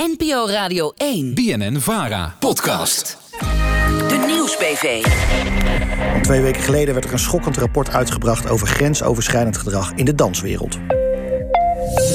NPO Radio 1. BNN Vara. Podcast. De Nieuwsbv. Twee weken geleden werd er een schokkend rapport uitgebracht over grensoverschrijdend gedrag in de danswereld.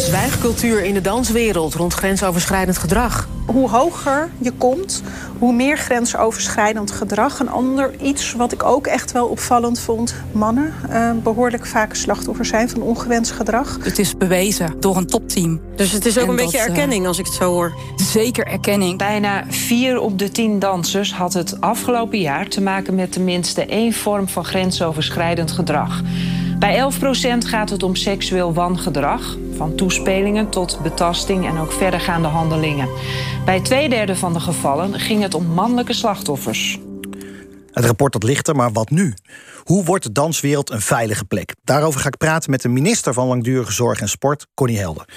Zwijgcultuur in de danswereld rond grensoverschrijdend gedrag. Hoe hoger je komt, hoe meer grensoverschrijdend gedrag. Een ander iets wat ik ook echt wel opvallend vond. Mannen uh, behoorlijk vaak slachtoffer zijn van ongewenst gedrag. Het is bewezen door een topteam. Dus het is ook een beetje erkenning als ik het zo hoor. Zeker erkenning. Bijna vier op de tien dansers had het afgelopen jaar te maken met tenminste één vorm van grensoverschrijdend gedrag. Bij 11% gaat het om seksueel wangedrag, van toespelingen tot betasting en ook verdergaande handelingen. Bij twee derde van de gevallen ging het om mannelijke slachtoffers. Het rapport dat ligt er, maar wat nu? Hoe wordt de danswereld een veilige plek? Daarover ga ik praten met de minister van Langdurige Zorg en Sport, Connie Helder.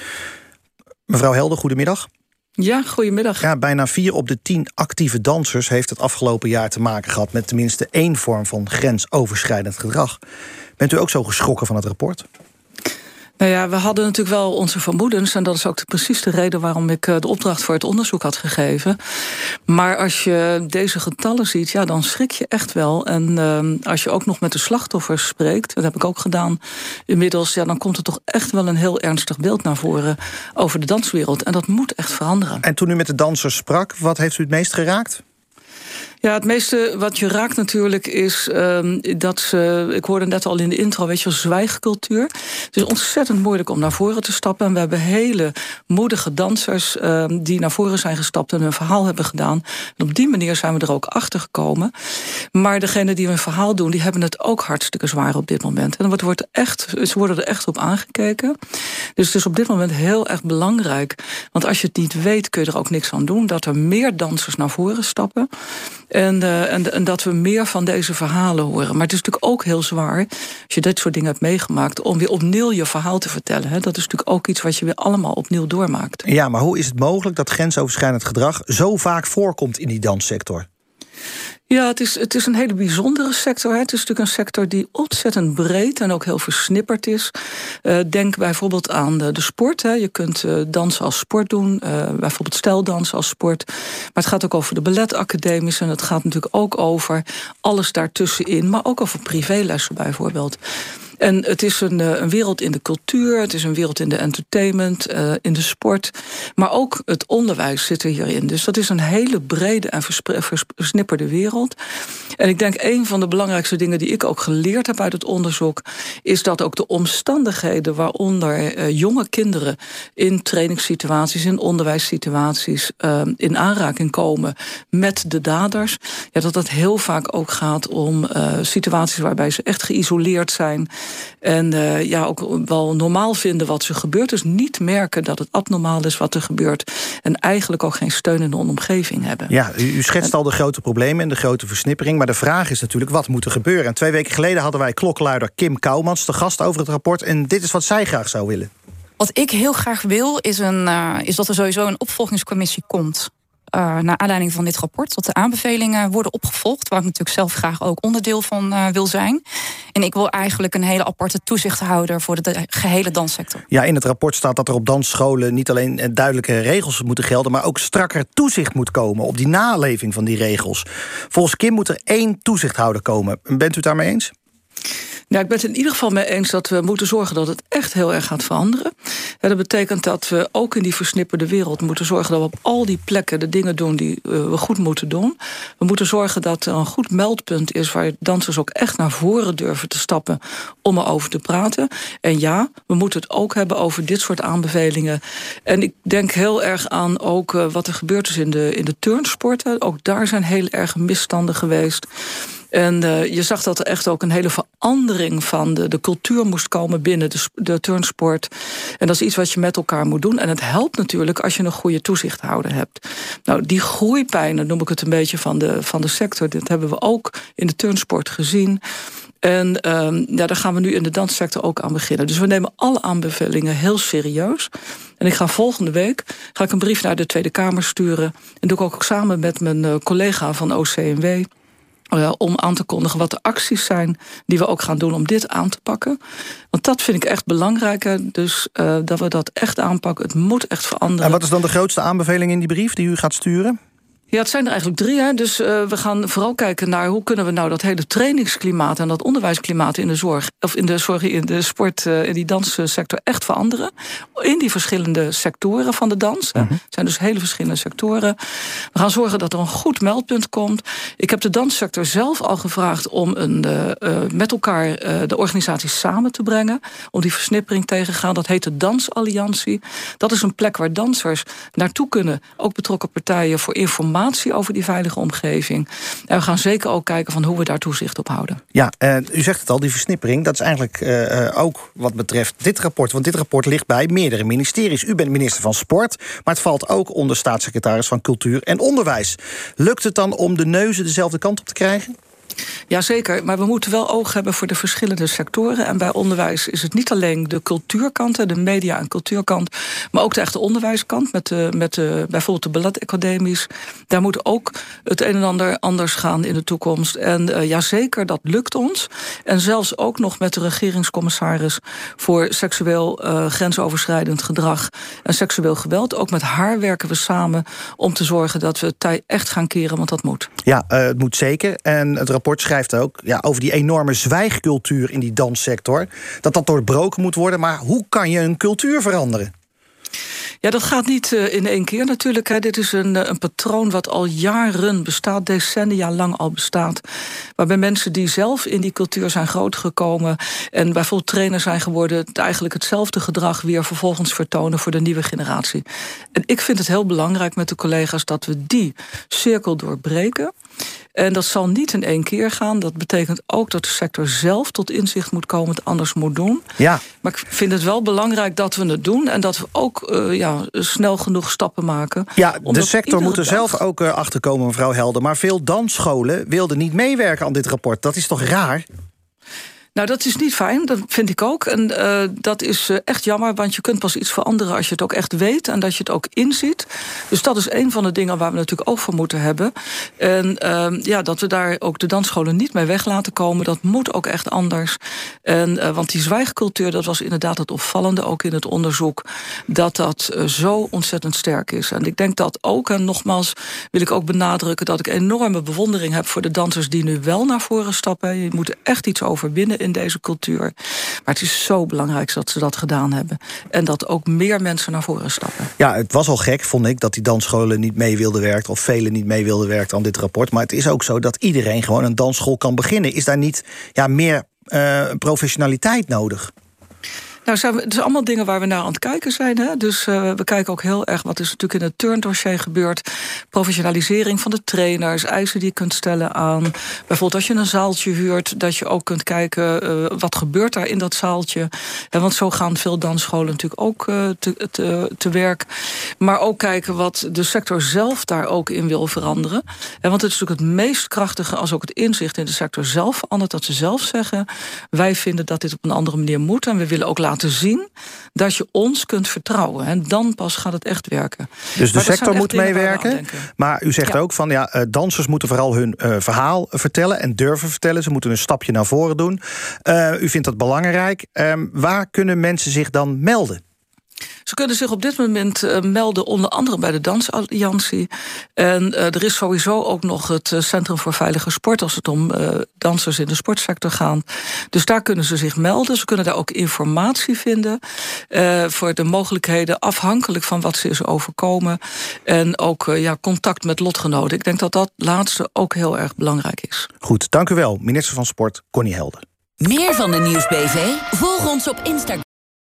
Mevrouw Helder, goedemiddag. Ja, goedemiddag. Ja, bijna vier op de tien actieve dansers heeft het afgelopen jaar te maken gehad met tenminste één vorm van grensoverschrijdend gedrag. Bent u ook zo geschrokken van het rapport? Nou ja, we hadden natuurlijk wel onze vermoedens. En dat is ook de, precies de reden waarom ik eh, de opdracht voor het onderzoek had gegeven. Maar als je deze getallen ziet, ja, dan schrik je echt wel. En uh, als je ook nog met de slachtoffers spreekt, dat heb ik ook gedaan inmiddels, ja, dan komt er toch echt wel een heel ernstig beeld naar voren over de danswereld. En dat moet echt veranderen. En toen u met de dansers sprak, wat heeft u het meest geraakt? Ja, het meeste wat je raakt natuurlijk is um, dat ze... Ik hoorde net al in de intro, weet je, zwijgcultuur. Het is ontzettend moeilijk om naar voren te stappen. En we hebben hele moedige dansers um, die naar voren zijn gestapt... en hun verhaal hebben gedaan. En op die manier zijn we er ook achter gekomen. Maar degenen die hun verhaal doen, die hebben het ook hartstikke zwaar op dit moment. En wordt, wordt echt, ze worden er echt op aangekeken. Dus het is op dit moment heel erg belangrijk. Want als je het niet weet, kun je er ook niks aan doen. Dat er meer dansers naar voren stappen. En, uh, en, en, dat we meer van deze verhalen horen. Maar het is natuurlijk ook heel zwaar, als je dit soort dingen hebt meegemaakt, om weer opnieuw je verhaal te vertellen. Hè. Dat is natuurlijk ook iets wat je weer allemaal opnieuw doormaakt. Ja, maar hoe is het mogelijk dat grensoverschrijdend gedrag zo vaak voorkomt in die danssector? Ja, het is, het is een hele bijzondere sector. Hè. Het is natuurlijk een sector die ontzettend breed en ook heel versnipperd is. Uh, denk bijvoorbeeld aan de, sport. Hè. Je kunt uh, dansen als sport doen, uh, bijvoorbeeld stijldans als sport. Maar het gaat ook over de balletacademies en het gaat natuurlijk ook over alles daartussenin, maar ook over privélessen bijvoorbeeld. En het is een, eh, een wereld in de cultuur, het is een wereld in de entertainment, uh, in de sport. Maar ook het onderwijs zit er hierin. Dus dat is een hele brede en versnipperde wereld. En ik denk een van de belangrijkste dingen die ik ook geleerd heb uit het onderzoek, is dat ook de omstandigheden waaronder uh, jonge kinderen in trainingssituaties, in onderwijssituaties, uh, in aanraking komen met de daders, ja, dat dat heel vaak ook gaat om situaties waarbij ze echt geïsoleerd zijn. En uh, ja, ook wel normaal vinden wat er gebeurt. Dus niet merken dat het abnormaal is wat er gebeurt. En eigenlijk ook geen steun in de omgeving hebben. Ja, u, u schetst al de grote problemen en de grote versnippering. Maar de vraag is natuurlijk, wat moet er gebeuren? En twee weken geleden hadden wij klokkenluider Kim Kouwmans... te gast over het rapport. En dit is wat zij graag zou willen. Wat ik heel graag wil, is, een, uh, is dat er sowieso een opvolgingscommissie komt. Uh, naar aanleiding van dit rapport, dat de aanbevelingen worden opgevolgd, waar ik natuurlijk zelf graag ook onderdeel van uh, wil zijn. En ik wil eigenlijk een hele aparte toezichthouder voor de, de, gehele danssector. Ja, in het rapport staat dat er op dansscholen niet alleen duidelijke regels moeten gelden, maar ook strakker toezicht moet komen op die naleving van die regels. Volgens Kim moet er één toezichthouder komen. Bent u het daarmee eens? Nou, ik ben het in ieder geval mee eens dat we moeten zorgen dat het echt heel erg gaat veranderen. En dat betekent dat we ook in die versnipperde wereld moeten zorgen dat we op al die plekken de dingen doen die we goed moeten doen. We moeten zorgen dat er een goed meldpunt is waar dansers ook echt naar voren durven te stappen om erover te praten. En ja, we moeten het ook hebben over dit soort aanbevelingen. En ik denk heel erg aan ook wat er gebeurd is in de, in de turnsporten. Ook daar zijn heel erg misstanden geweest. En uh, je zag dat er echt ook een hele verandering van de, de cultuur moest komen binnen de, de turnsport. En dat is iets wat je met elkaar moet doen. En het helpt natuurlijk als je een goede toezichthouder hebt. Nou, die groeipijnen noem ik het een beetje van de, van de sector. Dat hebben we ook in de turnsport gezien. En um, ja, daar gaan we nu in de danssector ook aan beginnen. Dus we nemen alle aanbevelingen heel serieus. En ik ga volgende week ga ik een brief naar de Tweede Kamer sturen. En doe ik ook samen met mijn uh, collega van OCMW Om aan te kondigen wat de acties zijn die we ook gaan doen om dit aan te pakken. Want dat vind ik echt belangrijk. Dus uh, dat we dat echt aanpakken. Het moet echt veranderen. En wat is dan de grootste aanbeveling in die brief die u gaat sturen? Ja, het zijn er eigenlijk drie. Hè. Dus uh, we gaan vooral kijken naar hoe kunnen we nou dat hele trainingsklimaat en dat onderwijsklimaat in de zorg, of in de sorry, in de sport, uh, in die danssector echt veranderen. In die verschillende sectoren van de dans. Het zijn dus hele verschillende sectoren. We gaan zorgen dat er een goed meldpunt komt. Ik heb de danssector zelf al gevraagd om een, uh, met elkaar de organisaties samen te brengen. Om die versnippering tegen te gaan. Dat heet de Dansalliantie. Dat is een plek waar dansers naartoe kunnen. Ook betrokken partijen voor informatie over die veilige omgeving. En we gaan zeker ook kijken van hoe we daar toezicht op houden. Ja, uh, u zegt het al, die versnippering, dat is eigenlijk uh, ook wat betreft dit rapport. Want dit rapport ligt bij meerdere ministeries. U bent minister van Sport, maar het valt ook onder staatssecretaris van Cultuur en Onderwijs. Lukt het dan om de neuzen dezelfde kant op te krijgen? Jazeker, maar we moeten wel oog hebben voor de verschillende sectoren. En bij onderwijs is het niet alleen de cultuurkant, de media- en cultuurkant, maar ook de echte onderwijskant, met, met bijvoorbeeld de balletacademisch. Daar moet ook het een en ander anders gaan in de toekomst. En uh, jazeker, dat lukt ons. En zelfs ook nog met de regeringscommissaris voor seksueel uh, grensoverschrijdend gedrag en seksueel geweld. Ook met haar werken we samen om te zorgen dat we het tij echt gaan keren, want dat moet. Ja, uh, het moet zeker. En het rapport schrijft ook ja, over die enorme zwijgcultuur in die danssector. Dat dat doorbroken moet worden. Maar hoe kan je een cultuur veranderen? Ja, dat gaat niet uh, in één keer natuurlijk. Dit is een, een patroon wat al jaren bestaat, decennia lang al bestaat. Waarbij mensen die zelf in die cultuur zijn grootgekomen... en bijvoorbeeld trainer zijn geworden... eigenlijk hetzelfde gedrag weer vervolgens vertonen voor de nieuwe generatie. En ik vind het heel belangrijk met de collega's dat we die cirkel doorbreken... En dat zal niet in één keer gaan. Dat betekent ook dat de sector zelf tot inzicht moet komen... het anders moet doen. Ja. Maar ik vind het wel belangrijk dat we het doen... en dat we ook uh, ja, snel genoeg stappen maken. Ja, de sector moet er dag... zelf ook uh, achterkomen, mevrouw Helder. Maar veel dansscholen wilden niet meewerken aan dit rapport. Dat is toch raar? Nou, dat is niet fijn, dat vind ik ook. En uh, dat is uh, echt jammer, want je kunt pas iets veranderen... als je het ook echt weet en dat je het ook inziet. Dus dat is een van de dingen waar we natuurlijk ook voor moeten hebben. En uh, ja, dat we daar ook de dansscholen niet mee weg laten komen... dat moet ook echt anders. En, uh, want die zwijgcultuur, dat was inderdaad het opvallende... ook in het onderzoek, dat dat zo ontzettend sterk is. En ik denk dat ook, en nogmaals wil ik ook benadrukken... dat ik enorme bewondering heb voor de dansers die nu wel naar voren stappen. Je moet echt iets overwinnen in deze cultuur. Maar het is zo belangrijk dat ze dat gedaan hebben. En dat ook meer mensen naar voren stappen. Ja, het was al gek, vond ik, dat die dansscholen niet mee wilden werken... of velen niet mee wilden werken aan dit rapport. Maar het is ook zo dat iedereen gewoon een dansschool kan beginnen. Is daar niet ja, meer uh, professionaliteit nodig? Nou, het zijn allemaal dingen waar we naar aan het kijken zijn. Hè? Dus uh, we kijken ook heel erg wat is natuurlijk in het turndossier gebeurd. Professionalisering van de trainers, eisen die je kunt stellen aan. Bijvoorbeeld als je een zaaltje huurt, dat je ook kunt kijken uh, wat gebeurt daar in dat zaaltje. Want zo gaan veel dansscholen natuurlijk ook uh, te, te, te, werk. Maar ook kijken wat de sector zelf daar ook in wil veranderen. En want het is natuurlijk het meest krachtige als ook het inzicht in de sector zelf verandert. Dat ze zelf zeggen, wij vinden dat dit op een andere manier moet. En we willen ook laten laten zien dat je ons kunt vertrouwen. En dan pas gaat het echt werken. Dus de sector moet meewerken. Maar u zegt ja. ook van ja, dansers moeten vooral hun uh, verhaal vertellen en durven vertellen. Ze moeten een stapje naar voren doen. Uh, u vindt dat belangrijk. Uh, waar kunnen mensen zich dan melden? Ze kunnen zich op dit moment uh, melden, onder andere bij de Dansalliantie. En uh, er is sowieso ook nog het Centrum voor Veilige Sport... als het om uh, dansers in de sportsector gaat. Dus daar kunnen ze zich melden. Ze kunnen daar ook informatie vinden... voor de mogelijkheden afhankelijk van wat ze is overkomen. En ook ja, contact met lotgenoten. Ik denk dat dat laatste ook heel erg belangrijk is. Goed, dank u wel, minister van Sport Connie Helder. Meer van de Nieuwsbv? Volg ons op Instagram.